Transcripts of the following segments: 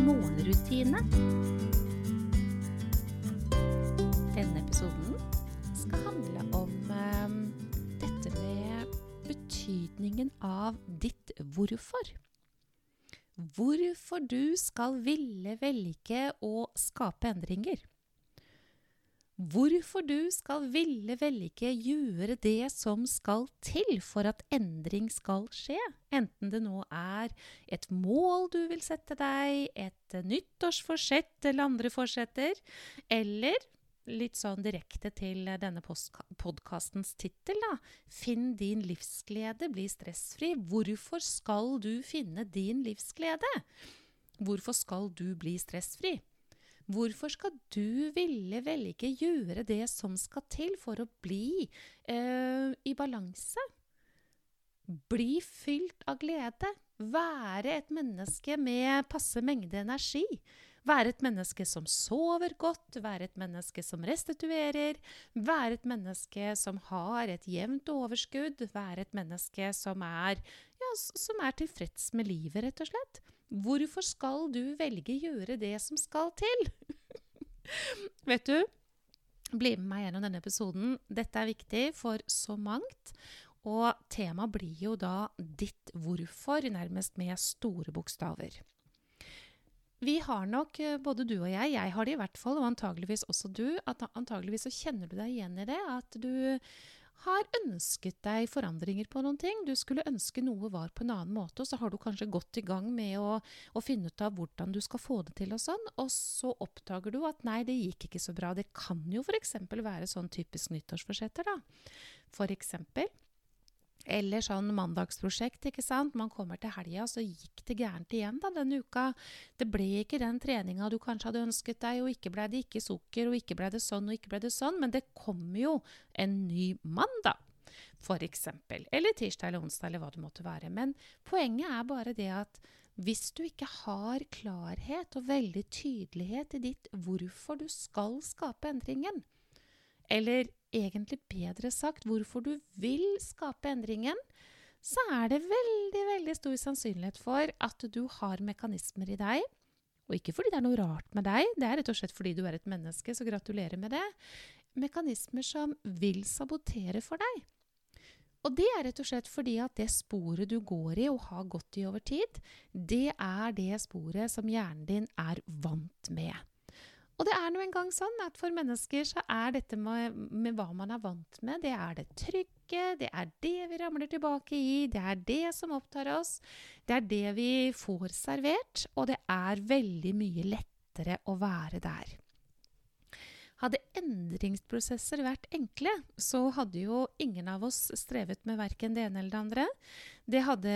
morgenrutine. Denne episoden skal handle om eh, dette med betydningen av ditt hvorfor. Hvorfor du skal ville velge å skape endringer. Hvorfor du skal ville velge gjøre det som skal til for at endring skal skje, enten det nå er et mål du vil sette deg, et nyttårsforsett eller andre forsetter, eller litt sånn direkte til denne podkastens tittel, da. Finn din livsglede, bli stressfri. Hvorfor skal du finne din livsglede? Hvorfor skal du bli stressfri? Hvorfor skal du ville velge gjøre det som skal til for å bli eh, i balanse? Bli fylt av glede. Være et menneske med passe mengde energi. Være et menneske som sover godt, være et menneske som restituerer, være et menneske som har et jevnt overskudd, være et menneske som er, ja, som er tilfreds med livet, rett og slett. Hvorfor skal du velge gjøre det som skal til? Vet du, bli med meg gjennom denne episoden. Dette er viktig for så mangt. Og temaet blir jo da ditt hvorfor, nærmest med store bokstaver. Vi har nok, eh, både du og jeg, jeg har det i hvert fall, og antageligvis også du, at antageligvis så kjenner du deg igjen i det. At du har ønsket deg forandringer på noen ting. Du skulle ønske noe var på en annen måte, og så har du kanskje gått i gang med å, å finne ut av hvordan du skal få det til og sånn, og så oppdager du at nei, det gikk ikke så bra. Det kan jo f.eks. være sånn typisk nyttårsforsetter, da. For eksempel eller sånn mandagsprosjekt, ikke sant. Man kommer til helga, så gikk det gærent igjen da denne uka. Det ble ikke den treninga du kanskje hadde ønsket deg, og ikke ble det ikke sukker, og ikke ble det sånn, og ikke ble det sånn. Men det kommer jo en ny mandag, eksempel. Eller tirsdag eller onsdag, eller hva det måtte være. Men poenget er bare det at hvis du ikke har klarhet og veldig tydelighet i ditt hvorfor du skal skape endringen, eller egentlig bedre sagt hvorfor du vil skape endringen, så er det veldig, veldig stor sannsynlighet for at du har mekanismer i deg. Og ikke fordi det er noe rart med deg, det er rett og slett fordi du er et menneske, så gratulerer med det. Mekanismer som vil sabotere for deg. Og det er rett og slett fordi at det sporet du går i og har gått i over tid, det er det sporet som hjernen din er vant med. Og det er nå engang sånn at for mennesker så er dette med, med, hva man er vant med, det er det trygge, det er det vi ramler tilbake i, det er det som opptar oss, det er det vi får servert, og det er veldig mye lettere å være der. Hadde endringsprosesser vært enkle, så hadde jo ingen av oss strevet med verken det ene eller det andre. Det hadde,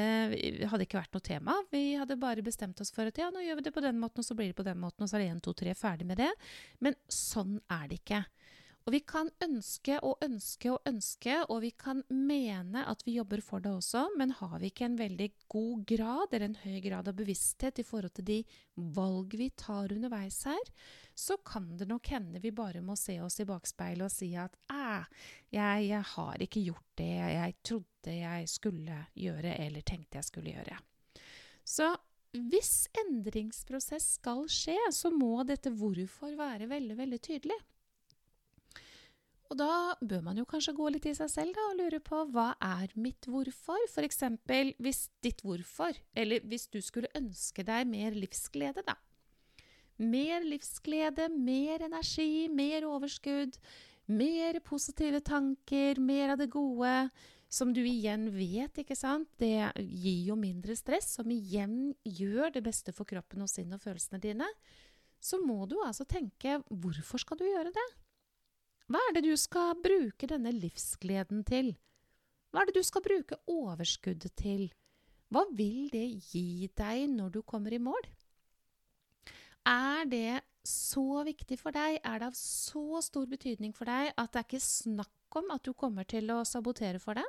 hadde, ikke vært noe tema. Vi hadde bare bestemt oss for at ja, nå gjør vi det på den måten, og så blir det på den måten, og så er det én, to, tre, ferdig med det. Men sånn er det ikke. Og vi kan ønske og ønske og ønske, og vi kan mene at vi jobber for det også, men har vi ikke en veldig god grad, eller en høy grad av bevissthet i forhold til de valg vi tar underveis her, så kan det nok hende vi bare må se oss i bakspeilet og si at æ, jeg, jeg har ikke gjort det jeg trodde jeg skulle gjøre, eller tenkte jeg skulle gjøre. Så hvis endringsprosess skal skje, så må dette hvorfor være veldig, veldig tydelig. Og da bør man jo kanskje gå litt i seg selv da, og lure på hva er mitt hvorfor? F.eks. hvis ditt hvorfor, eller hvis du skulle ønske deg mer livsglede, da. Mer livsglede, mer energi, mer overskudd, mer positive tanker, mer av det gode, som du igjen vet, ikke sant, det gir jo mindre stress, som igjen gjør det beste for kroppen og sinnet og følelsene dine, så må du altså tenke hvorfor skal du gjøre det? Hva er det du skal bruke denne livsgleden til? Hva er det du skal bruke overskuddet til? Hva vil det gi deg når du kommer i mål? Er det så viktig for deg, er det av så stor betydning for deg at det er ikke snakk om at du kommer til å sabotere for det?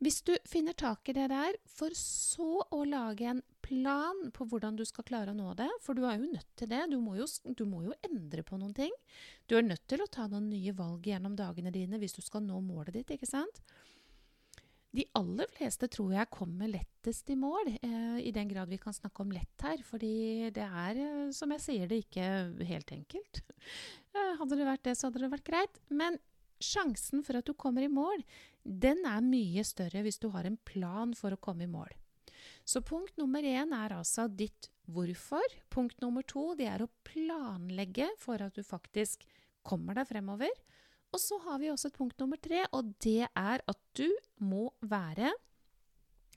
Hvis du finner tak i det der, for så å lage en plan på hvordan du skal klare å nå det, for du er jo nødt til det, du må jo, du må jo endre på noen ting. Du er nødt til å ta noen nye valg gjennom dagene dine hvis du skal nå målet ditt, ikke sant? De aller fleste tror jeg kommer lettest i mål, eh, i den grad vi kan snakke om lett her. Fordi det er, eh, som jeg sier det, ikke helt enkelt. Eh, hadde det vært det, så hadde det vært greit. Men sjansen for at du kommer i mål, den er mye større hvis du har en plan for å komme i mål. Så punkt nummer én er altså ditt hvorfor. Punkt nummer to det er å planlegge for at du faktisk kommer deg fremover. Og så har vi også et punkt nummer tre, og det er at du må være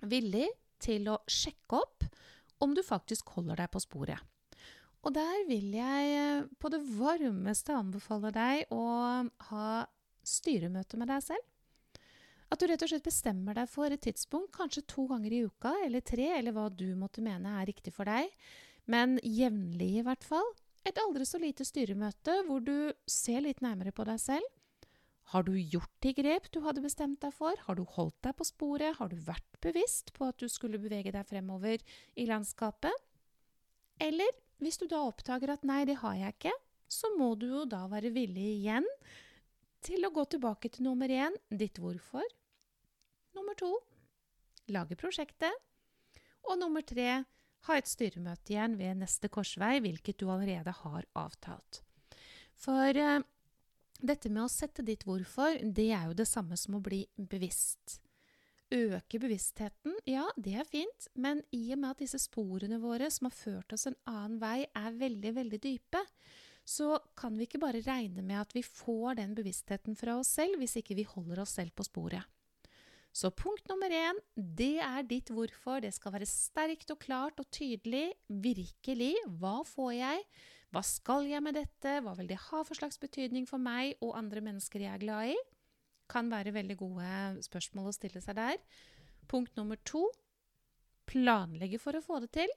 villig til å sjekke opp om du faktisk holder deg på sporet. Og der vil jeg eh, på det varmeste anbefale deg å ha styremøte med deg selv. At du rett og slett bestemmer deg for et tidspunkt, kanskje to ganger i uka eller tre, eller hva du måtte mene er riktig for deg, men jevnlig i hvert fall. Et aldri så lite styremøte hvor du ser litt nærmere på deg selv har du gjort de grep du hadde bestemt deg for? Har du holdt deg på sporet? Har du vært bevisst på at du skulle bevege deg fremover i landskapet? Eller hvis du da oppdager at nei, det har jeg ikke, så må du jo da være villig igjen til å gå tilbake til nummer én, ditt hvorfor. Nummer to lage prosjektet. Og nummer tre ha et styremøte igjen ved neste korsvei, hvilket du allerede har avtalt. For eh, dette med å sette ditt hvorfor, det er jo det samme som å bli bevisst. Øke bevisstheten, ja, det er fint, men i og med at disse sporene våre som har ført oss en annen vei, er veldig, veldig dype, så kan vi ikke bare regne med at vi får den bevisstheten fra oss selv hvis ikke vi holder oss selv på sporet. Så punkt nummer én, det er ditt hvorfor. Det skal være sterkt og klart og tydelig. Virkelig. Hva får jeg? Hva skal jeg med dette? Hva vil det ha for slags betydning for meg og andre mennesker jeg er glad i? Kan være veldig gode spørsmål å stille seg der. Punkt nummer to planlegge for å få det til.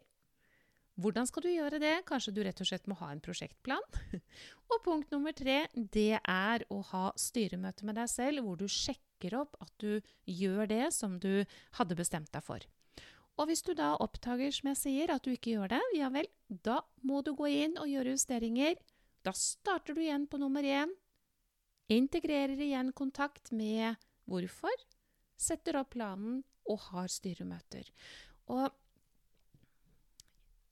Hvordan skal du gjøre det? Kanskje du rett og slett må ha en prosjektplan? og punkt nummer tre, det er å ha styremøte med deg selv, hvor du sjekker opp at du gjør det som du hadde bestemt deg for. Og hvis du da oppdager, som jeg sier, at du ikke gjør det, ja vel, da må du gå inn og gjøre justeringer. Da starter du igjen på nummer én. Integrerer igjen kontakt med hvorfor. Setter opp planen og har styremøter. Og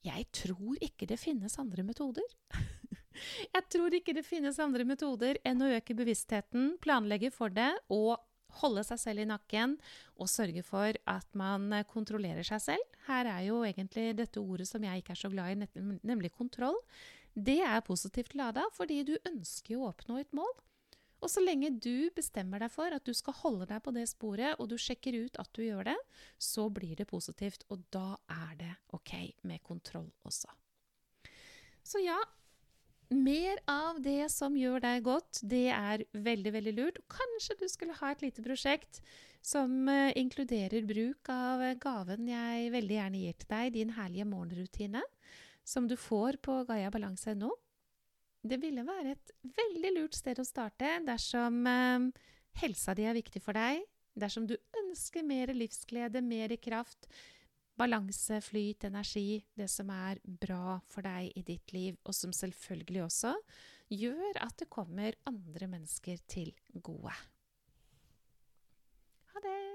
jeg tror ikke det finnes andre metoder. jeg tror ikke det finnes andre metoder enn å øke bevisstheten, planlegge for det og holde seg selv i nakken og sørge for at man kontrollerer seg selv. Her er jo egentlig dette ordet som jeg ikke er så glad i, nemlig kontroll. Det er positivt lada fordi du ønsker å oppnå et mål. Og så lenge du bestemmer deg for at du skal holde deg på det sporet, og du sjekker ut at du gjør det, så blir det positivt, og da er det OK med kontroll også. Så ja, mer av det som gjør deg godt, det er veldig, veldig lurt. Kanskje du skulle ha et lite prosjekt som uh, inkluderer bruk av gaven jeg veldig gjerne gir til deg, din herlige morgenrutine, som du får på GaiaBalanse.no. Det ville være et veldig lurt sted å starte dersom eh, helsa di er viktig for deg, dersom du ønsker mer livsglede, mer kraft, balanse, flyt, energi, det som er bra for deg i ditt liv, og som selvfølgelig også gjør at det kommer andre mennesker til gode. Ha det!